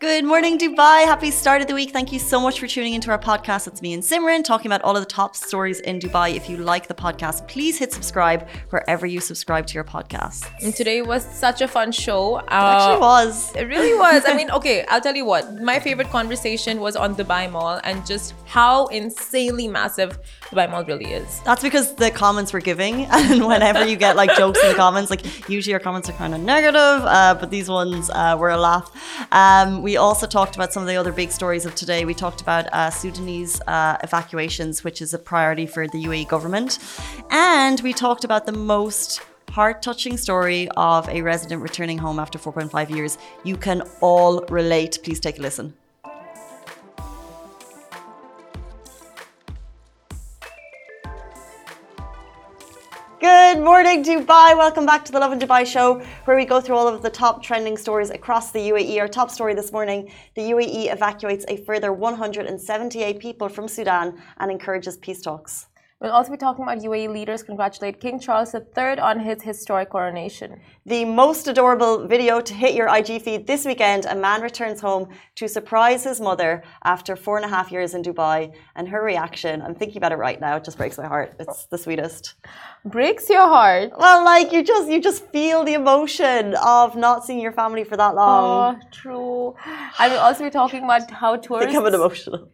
Good morning, Dubai. Happy start of the week. Thank you so much for tuning into our podcast. It's me and Simran talking about all of the top stories in Dubai. If you like the podcast, please hit subscribe wherever you subscribe to your podcast. And today was such a fun show. Uh, It actually was. It really was. I mean, okay, I'll tell you what. My favorite conversation was on Dubai Mall and just how insanely massive Dubai Mall really is. That's because the comments were giving, and whenever you get like jokes in the comments, like usually our comments are kind of negative, uh, but these ones uh, were a laugh. Um, we also talked about some of the other big stories of today. We talked about uh, Sudanese uh, evacuations, which is a priority for the UAE government, and we talked about the most heart touching story of a resident returning home after 4.5 years. You can all relate. Please take a listen. Morning, Dubai. Welcome back to the Lovin Dubai show, where we go through all of the top trending stories across the UAE. Our top story this morning the UAE evacuates a further 178 people from Sudan and encourages peace talks. We'll also be talking about UAE leaders congratulate King Charles III on his historic coronation. The most adorable video to hit your IG feed this weekend a man returns home to surprise his mother after four and a half years in Dubai. And her reaction, I'm thinking about it right now, it just breaks my heart. It's the sweetest. Breaks your heart. Well, like you just you just feel the emotion of not seeing your family for that long. Oh, true. And we'll also be talking about how tourists. Becoming emotional.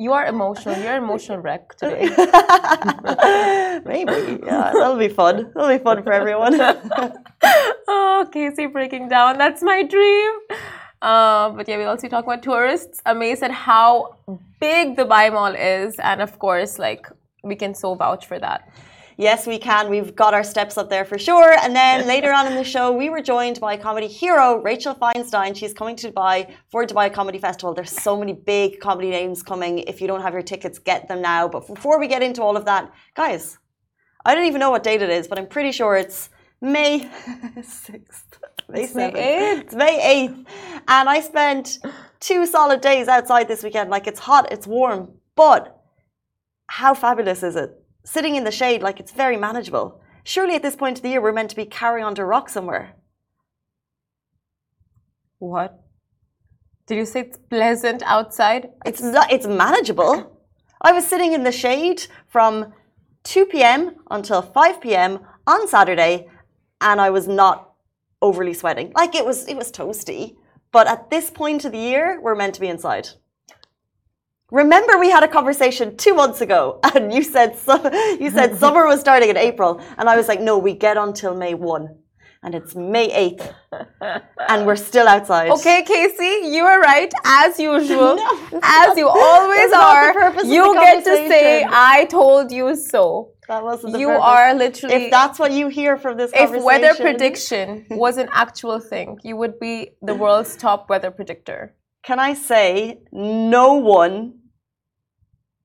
You are emotional. You're an emotional wreck today. Maybe. Yeah, that'll be fun. That'll be fun for everyone. oh, Casey breaking down. That's my dream. Uh, but yeah, we'll also talking about tourists amazed at how big the Dubai Mall is. And of course, like, we can so vouch for that. Yes, we can. We've got our steps up there for sure. And then later on in the show, we were joined by comedy hero Rachel Feinstein. She's coming to Dubai for Dubai Comedy Festival. There's so many big comedy names coming. If you don't have your tickets, get them now. But before we get into all of that, guys, I don't even know what date it is, but I'm pretty sure it's May 6th. May It's May 7th. It's May 8th. And I spent two solid days outside this weekend. Like it's hot, it's warm. But how fabulous is it? Sitting in the shade, like it's very manageable. Surely at this point of the year, we're meant to be carrying on to rock somewhere. What? Did you say it's pleasant outside? It's not, it's manageable. I was sitting in the shade from 2 p.m. until 5 p.m. on Saturday, and I was not overly sweating. Like it was, it was toasty. But at this point of the year, we're meant to be inside. Remember, we had a conversation two months ago, and you said you said summer was starting in April, and I was like, no, we get until May one, and it's May eighth, and we're still outside. Okay, Casey, you are right as usual, No, as you always are. you get to say, "I told you so." That wasn't the You purpose. are literally. If that's what you hear from this if weather prediction was an actual thing, you would be the world's top weather predictor. can I say no one,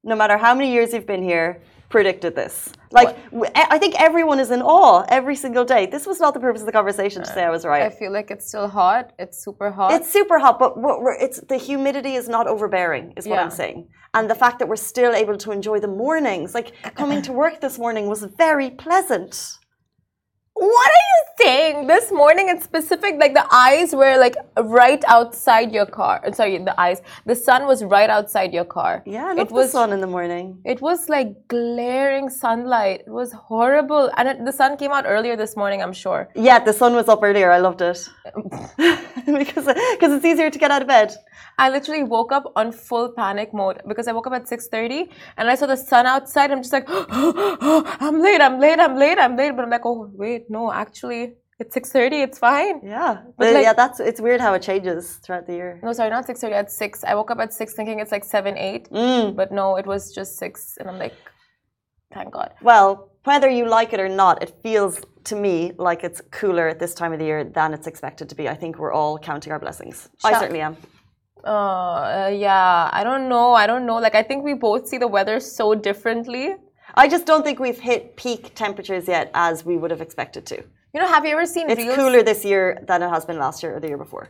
no matter how many years you've been here, predicted this. Like I think everyone is in awe every single day. This was not the purpose of the conversation to say I was right. I feel like it's still hot. It's super hot. It's super hot, but what we're, it's the humidity is not overbearing, is what I'm saying. And the fact that we're still able to enjoy the mornings, like coming to work this morning was very pleasant. What are you saying? This morning in specific, like the eyes were like right outside your car. Sorry, the eyes. The sun was right outside your car. Yeah, it was. the sun in the morning. It was like glaring sunlight. It was horrible, and it, the sun came out earlier this morning. I'm sure. Yeah, the sun was up earlier. I loved it because because it's easier to get out of bed. I literally woke up on full panic mode because I woke up at 6:30 and I saw the sun outside. I'm just like, I'm late, I'm late, I'm late, I'm late. But I'm like, oh wait, no, actually, it's 6:30. It's fine. Yeah, But like- yeah, that's it's weird how it changes throughout the year. No, sorry, not 6:30. At six, I woke up at six thinking it's like seven, eight. Mm. But no, it was just six, and I'm like, thank God. Well, whether you like it or not, it feels to me like it's cooler at this time of the year than it's expected to be. I think we're all counting our blessings. I certainly am. Uh, yeah, I don't know. I don't know. Like, I think we both see the weather so differently. I just don't think we've hit peak temperatures yet as we would have expected to. You know, have you ever seen It's reels? cooler this year than it has been last year or the year before.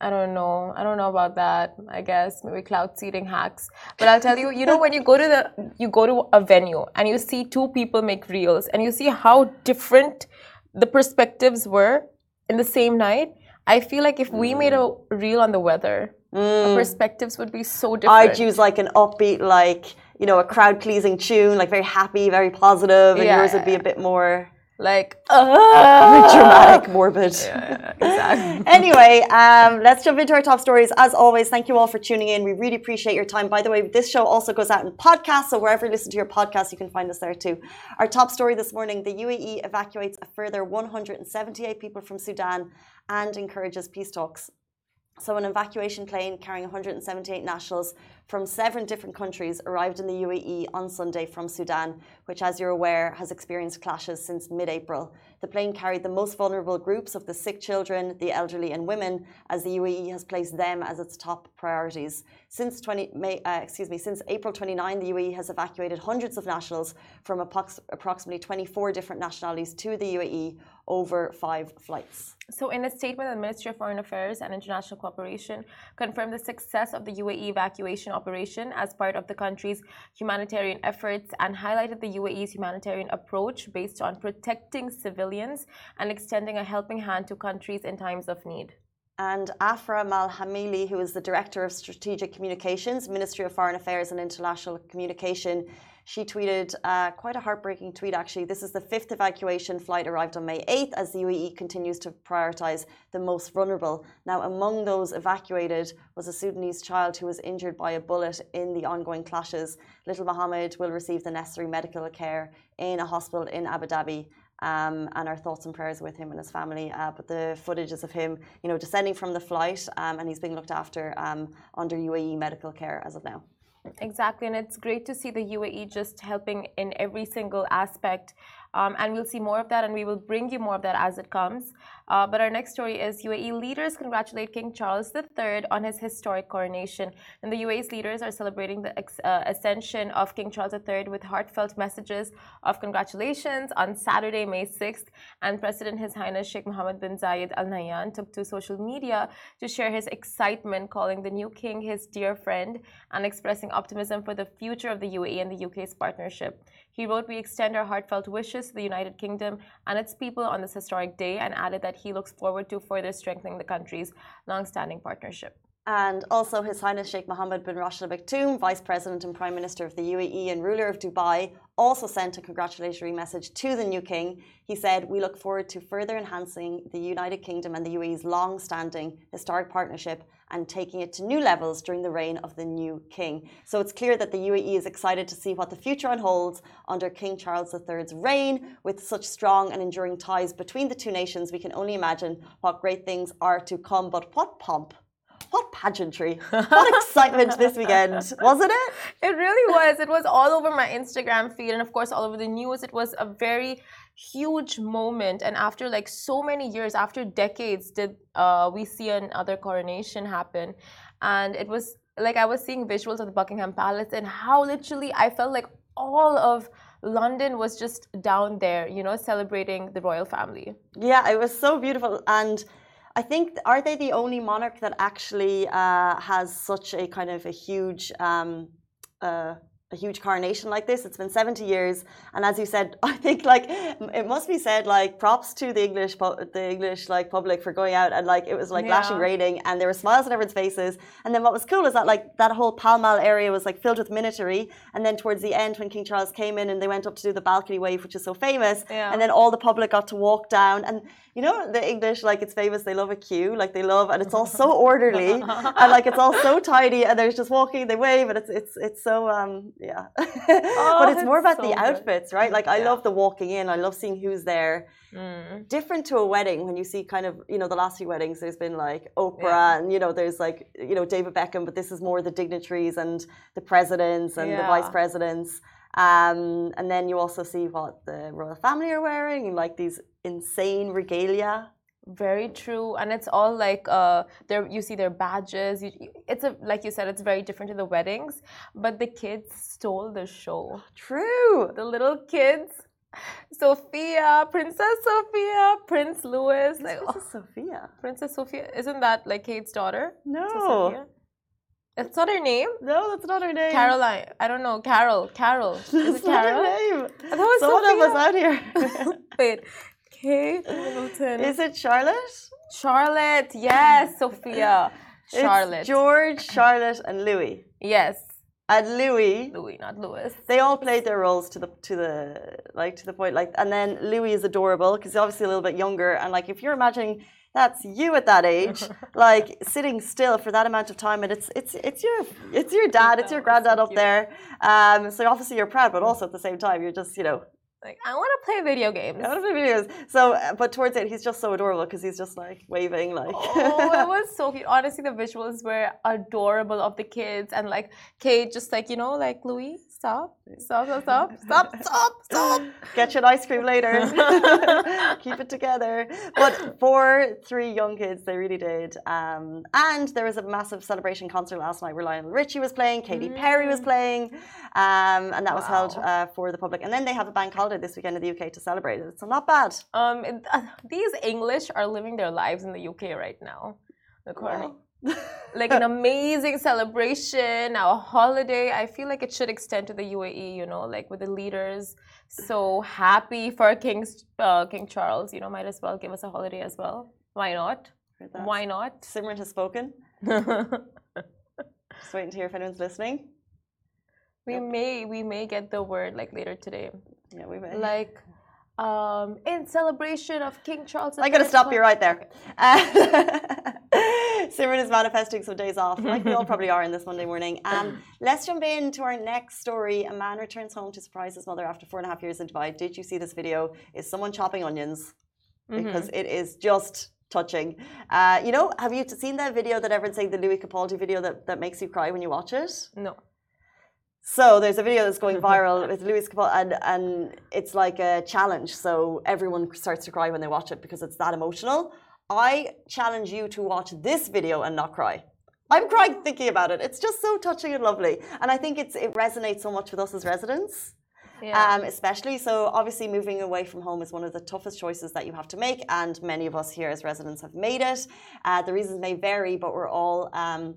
I don't know. I don't know about that. I guess maybe cloud seeding hacks. But I'll tell you, you know, when you go to the you go to a venue and you see two people make reels and you see how different the perspectives were in the same night. I feel like if we made a reel on the weather, Mm. our perspectives would be so different. I'd use like an upbeat, like you know, a crowd pleasing tune, like very happy, very positive, and Yeah, yours would be a bit more like dramatic, morbid. exactly. anyway, um, let's jump into our top stories. As always, thank you all for tuning in. We really appreciate your time. By the way, this show also goes out in podcasts, so wherever you listen to your podcast, you can find us there too. Our top story this morning the UAE evacuates a further 178 people from Sudan and encourages peace talks. So, an evacuation plane carrying 178 nationals from seven different countries arrived in the UAE on Sunday from Sudan, which, as you're aware, has experienced clashes since mid April. The plane carried the most vulnerable groups of the sick children, the elderly, and women, as the UAE has placed them as its top priorities. Since 20, May, uh, excuse me, since April 29, the UAE has evacuated hundreds of nationals from approximately 24 different nationalities to the UAE over five flights. So, in a statement, the Ministry of Foreign Affairs and International Cooperation confirmed the success of the UAE evacuation operation as part of the country's humanitarian efforts and highlighted the UAE's humanitarian approach based on protecting civilians and extending a helping hand to countries in times of need. And Afra Al Hameli, who is the Director of Strategic Communications, Ministry of Foreign Affairs and International Communication, she tweeted uh, quite a heartbreaking tweet actually. This is the fifth evacuation flight arrived on May 8th as the UAE continues to prioritize the most vulnerable. Now, among those evacuated was a Sudanese child who was injured by a bullet in the ongoing clashes. Little Mohammed will receive the necessary medical care in a hospital in Abu Dhabi. Um, and our thoughts and prayers with him and his family. Uh, but the footage is of him, you know, descending from the flight, um, and he's being looked after um, under UAE medical care as of now. Exactly, and it's great to see the UAE just helping in every single aspect. Um, and we'll see more of that, and we will bring you more of that as it comes. Uh, but our next story is UAE leaders congratulate King Charles III on his historic coronation. And the UAE's leaders are celebrating the uh, ascension of King Charles III with heartfelt messages of congratulations on Saturday, May 6th. And President His Highness Sheikh Mohammed bin Zayed Al Nahyan took to social media to share his excitement, calling the new king his dear friend and expressing optimism for the future of the UAE and the UK's partnership. He wrote, We extend our heartfelt wishes to the United Kingdom and its people on this historic day, and added that he looks forward to further strengthening the country's long-standing partnership. And also, His Highness Sheikh Mohammed bin Rashid Al Maktoum, Vice President and Prime Minister of the UAE and ruler of Dubai, also sent a congratulatory message to the new king. He said, We look forward to further enhancing the United Kingdom and the UAE's long standing historic partnership and taking it to new levels during the reign of the new king. So it's clear that the UAE is excited to see what the future unholds under King Charles III's reign. With such strong and enduring ties between the two nations, we can only imagine what great things are to come. But what pomp! What pageantry! What excitement this weekend, wasn't it? It really was. It was all over my Instagram feed and, of course, all over the news. It was a very huge moment. And after like so many years, after decades, did uh, we see another coronation happen? And it was like I was seeing visuals of the Buckingham Palace and how literally I felt like all of London was just down there, you know, celebrating the royal family. Yeah, it was so beautiful. And I think, are they the only monarch that actually uh, has such a kind of a huge. Um, uh, a huge coronation like this. It's been 70 years, and as you said, I think like it must be said like props to the English the English like public for going out and like it was like Yeah. lashing raining, and there were smiles on everyone's faces. And then what was cool is that like that whole Pall Mall area was like filled with minatory, and then towards the end when King Charles came in and they went up to do the balcony wave, which is so famous, Yeah. and then all the public got to walk down and. You know the English, like it's famous. They love a queue, like they love, and it's all so orderly, and like it's all so tidy. And they're just walking, they wave, and it's it's it's so um yeah. but it's more about so the good. outfits, right? Like I Yeah. love the walking in. I love seeing who's there. Mm. Different to a wedding when you see kind of you know the last few weddings. There's been like Oprah, Yeah. and you know there's like you know David Beckham, but this is more the dignitaries and the presidents and the vice presidents. Um, and then you also see what the royal family are wearing, like these insane regalia. Very true, and it's all like uh, there. You see their badges. You, it's a like you said, it's very different to the weddings, but the kids stole the show. True. The little kids, Sophia, Princess Sophia, Prince Louis, like oh, Sophia. Princess Sophia. Isn't that like Kate's daughter? No. Sophia? That's not her name. No, that's not her name. Caroline. I don't know. Carol. Carol. Is That's it not her Carol? name. It was Someone help us out here. Wait. Kate Middleton. Is it Charlotte? Charlotte, yes, Sophia. Charlotte. It's George, Charlotte, and Louis. yes. And Louis, Louis, not Louis. they all played their roles to the to the like to the point. Like, and then Louis is adorable because he's obviously a little bit younger. And like, if you're imagining that's you at that age, like sitting still for that amount of time, and it's it's it's your it's your dad, it's your That was so granddad up there. Um, so obviously you're proud, but also at the same time you're just you know Like, I want to play video games. I know if it is. So, uh, but towards it, he's just so adorable because he's just like waving, like. oh, it was so cute. Honestly, the visuals were adorable of the kids and like Kate, just like you know, like Louis, stop, stop, stop, stop, stop, stop, stop. Get you an ice cream later. Keep it together. But for three young kids, they really did. Um, and there was a massive celebration concert last night where Lionel Richie was playing, Katy Perry was playing, um, and that was held uh, for the public. And then they have a bank holiday this weekend in the UK to celebrate it. So not bad. Um, it- uh, these English are living their lives in the UK right now. According, like an amazing celebration, a holiday. I feel like it should extend to the UAE. You know, like with the leaders so happy for King uh, King Charles. You know, might as well give us a holiday as well. Why not? Why not? Simran has spoken. Just waiting to hear if anyone's listening. we may we may get the word like later today. Yeah, we may. Like um in celebration of King Charles. I'm going to stop you right there. Uh, Simran is manifesting some days off, like we all probably are in this Monday morning. Um, let's jump into our next story. A man returns home to surprise his mother after four and a half years in Dubai. Did you see this video? Is someone chopping onions? Because it is just touching. Uh, you know, have you seen that video that everyone's saying, the Lewis Capaldi video that, that makes you cry when you watch it? No. So there's a video that's going viral with Lewis Capaldi, and, and it's like a challenge. So everyone starts to cry when they watch it because it's that emotional. I challenge you to watch this video and not cry. I'm crying thinking about it. It's just so touching and lovely, and I think it's it resonates so much with us as residents. Yeah. Um, especially so obviously moving away from home is one of the toughest choices that you have to make and many of us here as residents have made it uh, the reasons may vary but we're all um,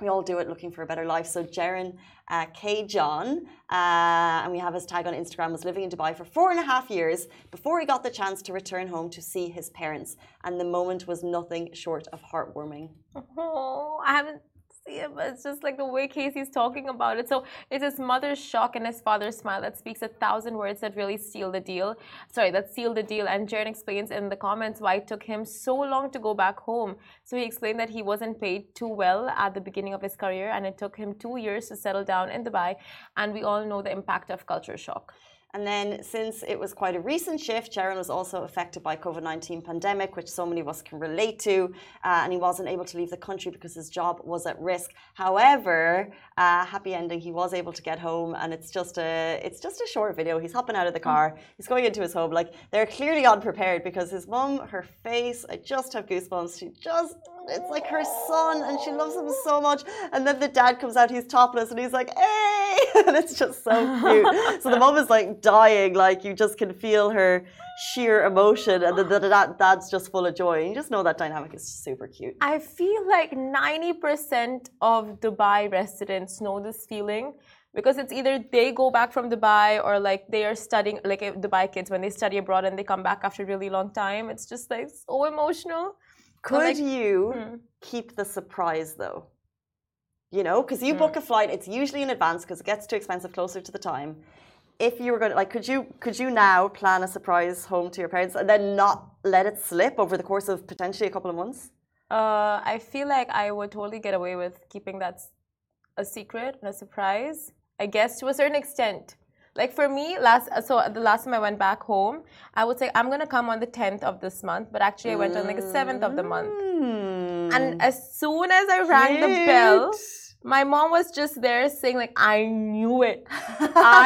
we all do it looking for a better life. So Jaren uh, K John uh, and we have his tag on Instagram was living in Dubai for four and a half years before he got the chance to return home to see his parents. And the moment was nothing short of heartwarming. Oh, I haven't seen it, but it's just like the way Casey's talking about it. So it's his mother's shock and his father's smile that speaks a thousand words that really seal the deal. Sorry, that seal the deal. And Jaren explains in the comments why it took him so long to go back home. So he explained that he wasn't paid too well at the beginning of his career, and it took him two years to settle down in Dubai. And we all know the impact of culture shock. And then, since it was quite a recent shift, Sharon was also affected by COVID-19 pandemic, which so many of us can relate to, uh, and he wasn't able to leave the country because his job was at risk. However, uh, happy ending, he was able to get home, and it's just a it's just a short video. He's hopping out of the car, he's going into his home. Like they're clearly unprepared because his mum, her face, I just have goosebumps. She just it's like her son, and she loves him so much. And then the dad comes out, he's topless, and he's like, "Hey!" and it's just so cute. so the mom is like dying, like you just can feel her sheer emotion, and then the dad, dad's just full of joy. And you just know that dynamic is super cute. I feel like 90% of Dubai residents know this feeling because it's either they go back from Dubai or like they are studying, like Dubai kids, when they study abroad and they come back after a really long time, it's just like so emotional. Could like- you Hmm. keep the surprise though? You know, because you book a flight, it's usually in advance because it gets too expensive closer to the time. If you were going to like, could you could you now plan a surprise home to your parents and then not let it slip over the course of potentially a couple of months? Uh, I feel like I would totally get away with keeping that a secret and a surprise. I guess to a certain extent. Like for me, last uh, so the last time I went back home, I would say I'm gonna come on the 10th of this month, but actually I went on like the 7th of the month. And mm. as soon as I rang the bell, my mom was just there saying like, "I knew it,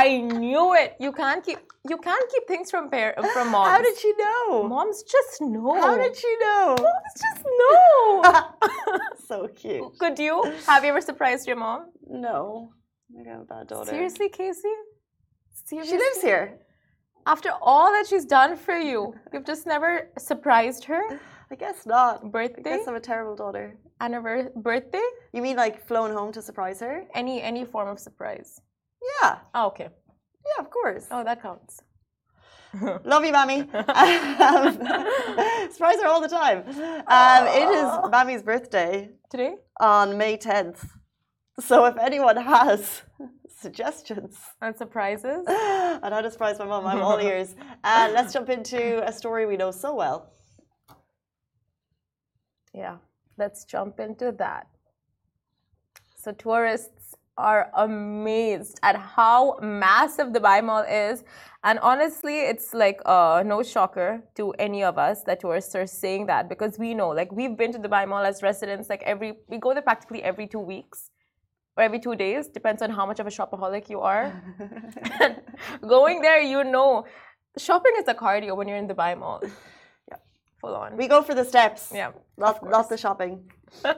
I knew it. You can't keep you can't keep things from par- from moms. How did she know? moms just know? How did she know? moms just know? so cute. Could you have you ever surprised your mom? No, I got a bad daughter. Seriously, Casey? She lives here. After all that she's done for you, you've just never surprised her. I guess not. I Birthday, guess I'm a terrible daughter. anniversary, birthday, You mean like flown home to surprise her? any any form of surprise. Yeah, Oh, okay. yeah, of course. Oh, that counts. Love you, Mammy. Um, surprise her all the time. Um, it is Mammy's birthday Today? on May 10th. So if anyone has suggestions And surprises? how to surprise my mom, I'm all ears. Uh, let's jump into a story we know so well. Yeah, let's jump into that. So, tourists are amazed at how massive the Dubai Mall is. And honestly, it's like uh, no shocker to any of us that tourists are saying that because we know, like, we've been to the Dubai Mall as residents, like, every, we go there practically every two weeks or every two days, depends on how much of a shopaholic you are. Going there, you know, shopping is a cardio when you're in the Dubai Mall. Yeah, full on. We go for the steps. yeah. Lots, lots of shopping.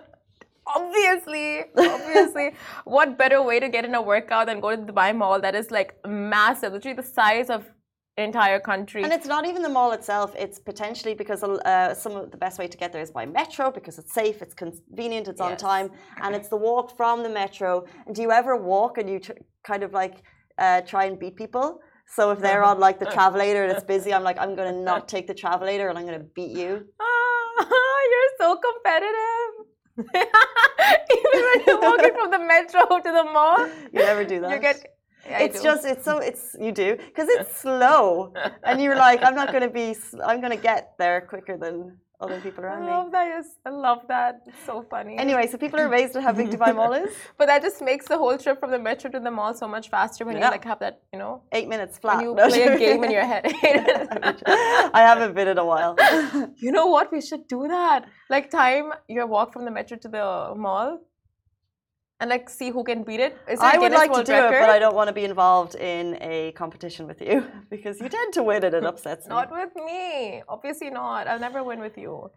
Obviously, obviously. what better way to get in a workout than go to the Dubai Mall that is like massive, literally the size of entire country. And it's not even the mall itself. It's potentially because uh, some of the best way to get there is by metro because it's safe, it's convenient, it's on time, and it's the walk from the metro. And do you ever walk and you tr- kind of like uh, try and beat people? So if they're on like the travelator and it's busy, I'm like, I'm gonna not take the travelator and I'm gonna beat you. Ah, you're so competitive. Even when you're walking from the metro to the mall, You never do that. you get. Yeah, it's just it's so it's you do because it's slow and you're like i'm not going to be i'm going to get there quicker than other people around. me I love me that. Yes, I love that. It's so funny. anyway so people are amazed at how big dubai mall is but that just makes the whole trip from the metro to the mall so much faster when Yeah. you like have that, you know, eight minutes flat when you No, play a game in your head. i haven't been in a while You know what? We should do that. Like time your walk from the metro to the mall, and like see who can beat it. Is I would Guinness like to World do it but i don't want to be involved in a competition with you because you tend to win and it upsets me Not with me. Obviously not. I'll never win with you.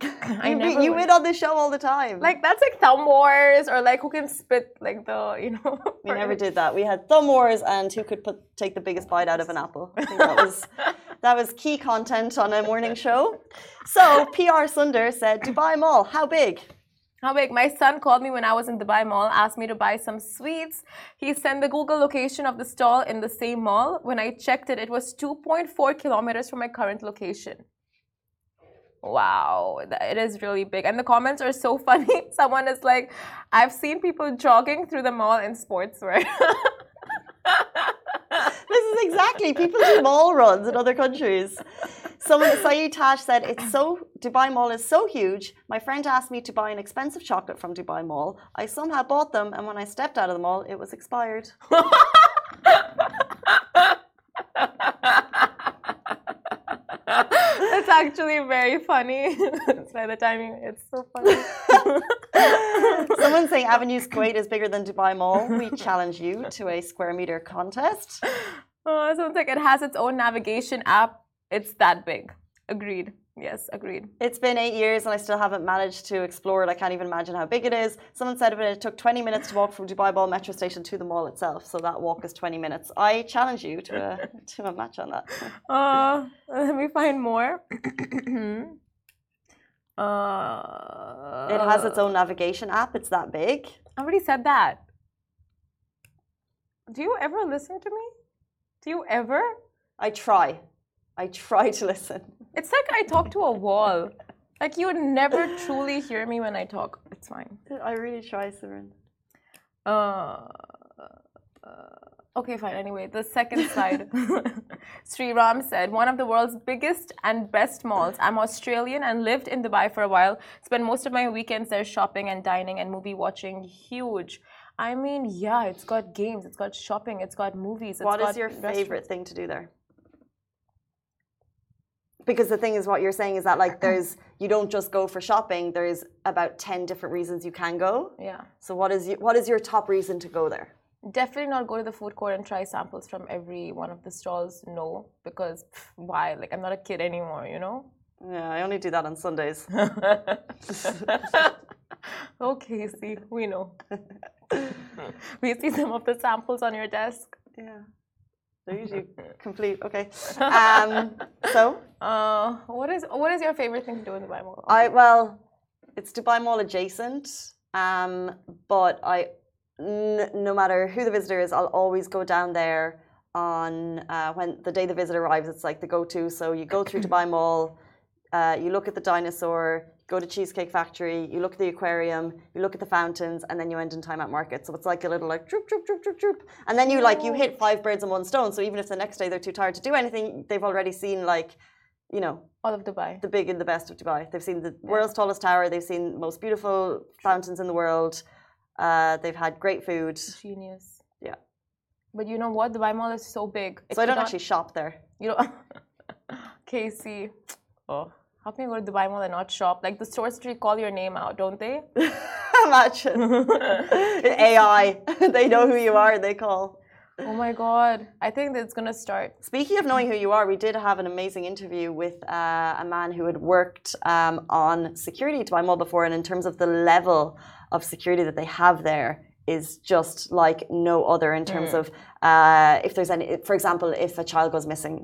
I you, never you win. win on the show all the time Like that's like thumb wars or like who can spit like the you know. we never did that. We had thumb wars and who could put take the biggest bite out of an apple. I think that was that was key content on a morning show. So PR Sunder said, Dubai Mall, how big? How big? My son called me when I was in Dubai Mall, asked me to buy some sweets. He sent the Google location of the stall in the same mall. When I checked it, it was 2.4 kilometers from my current location. Wow, it is really big. And the comments are so funny. Someone is like, I've seen people jogging through the mall in sportswear. This is exactly people do mall runs in other countries. Someone Saeed Tash said it's so Dubai Mall is so huge. My friend asked me to buy an expensive chocolate from Dubai Mall. I somehow bought them and when I stepped out of the mall, it was expired. That's actually very funny. By the timing, it's so funny. Someone saying Avenues Kuwait is bigger than Dubai Mall. We challenge you to a square meter contest. Oh, someone's like, it has its own navigation app. It's that big. Agreed. Yes, agreed. It's been eight years and I still haven't managed to explore it. I can't even imagine how big it is. Someone said it took 20 minutes to walk from Dubai Mall metro station to the mall itself. So that walk is 20 minutes. I challenge you to a, to a match on that. Uh, let me find more. uh, It has its own navigation app. It's that big. I already said that. Do you ever listen to me? Do you ever? I try. I try to listen. It's like I talk to a wall. Like you would never truly hear me when I talk. It's fine. I really try, Simran. Uh, uh, okay, fine. Anyway, the second slide. Sri Ram said, one of the world's biggest and best malls. I'm Australian and lived in Dubai for a while. Spend most of my weekends there shopping and dining and movie watching. Huge. I mean, yeah, it's got games, it's got shopping, it's got movies. It's What is got your favorite thing to do there? Because the thing is, what you're saying is that like there's you don't just go for shopping. There's about ten different reasons you can go. Yeah. So what is you, what is your top reason to go there? Definitely not go to the food court and try samples from every one of the stalls. No, because pff, why? Like, I'm not a kid anymore, you know? Yeah, I only do that on Sundays. okay, see, we know. we see some of the samples on your desk. yeah, they're usually complete. Okay. Um, so Uh, what is what is your favorite thing to do in the Bible? I well, it's Dubai Mall adjacent. Um, but I, n- no matter who the visitor is, I'll always go down there on uh, when the day the visitor arrives. It's like the go-to. So you go through Dubai Mall, uh, you look at the dinosaur, go to Cheesecake Factory, you look at the aquarium, you look at the fountains, and then you end in Time Out Market. So it's like a little like droop, droop, droop, droop, droop. And then you like you hit five birds in one stone. So even if the next day they're too tired to do anything, they've already seen like, you know, All of Dubai. the big and the best of Dubai. They've seen the world's tallest tower. They've seen most beautiful fountains in the world. Uh, they've had great food. Genius. Yeah. But you know what? Dubai Mall is so big. It So I don't not- actually shop there. You know, Casey. Oh, how can you go to Dubai Mall and not shop? Like the stores actually call your name out, don't they? Imagine AI. they know who you are. They call. oh my God. I think that's gonna start. Speaking of knowing who you are, we did have an amazing interview with uh, a man who had worked um, on security to Dubai Mall before, and in terms of the level of security that they have there is just like no other in terms of uh, if there's any, for example, if a child goes missing.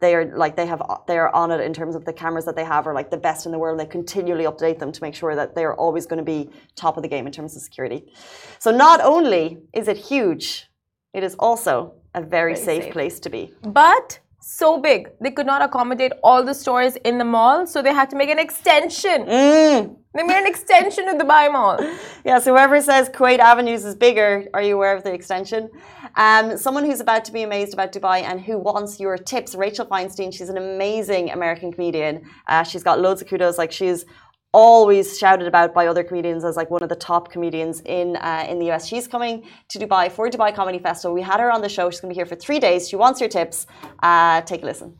They are like they have they are on it in terms of the cameras that they have are like the best in the world. They continually update them to make sure that they are always going to be top of the game in terms of security. So not only is it huge, it is also a very, Very safe safe. place to be. But so big. They could not accommodate all the stores in the mall, so they had to make an extension. Mm. They made an extension to the Dubai Mall. Yes, whoever says Kuwait Avenues is bigger, are you aware of the extension? Um, someone who's about to be amazed about Dubai and who wants your tips, Rachel Feinstein. She's an amazing American comedian. Uh, she's got loads of kudos. Like she's always shouted about by other comedians as like one of the top comedians in uh, in the US. She's coming to Dubai for Dubai Comedy Festival. We had her on the show. She's going to be here for three days. She wants your tips. Uh, take a listen.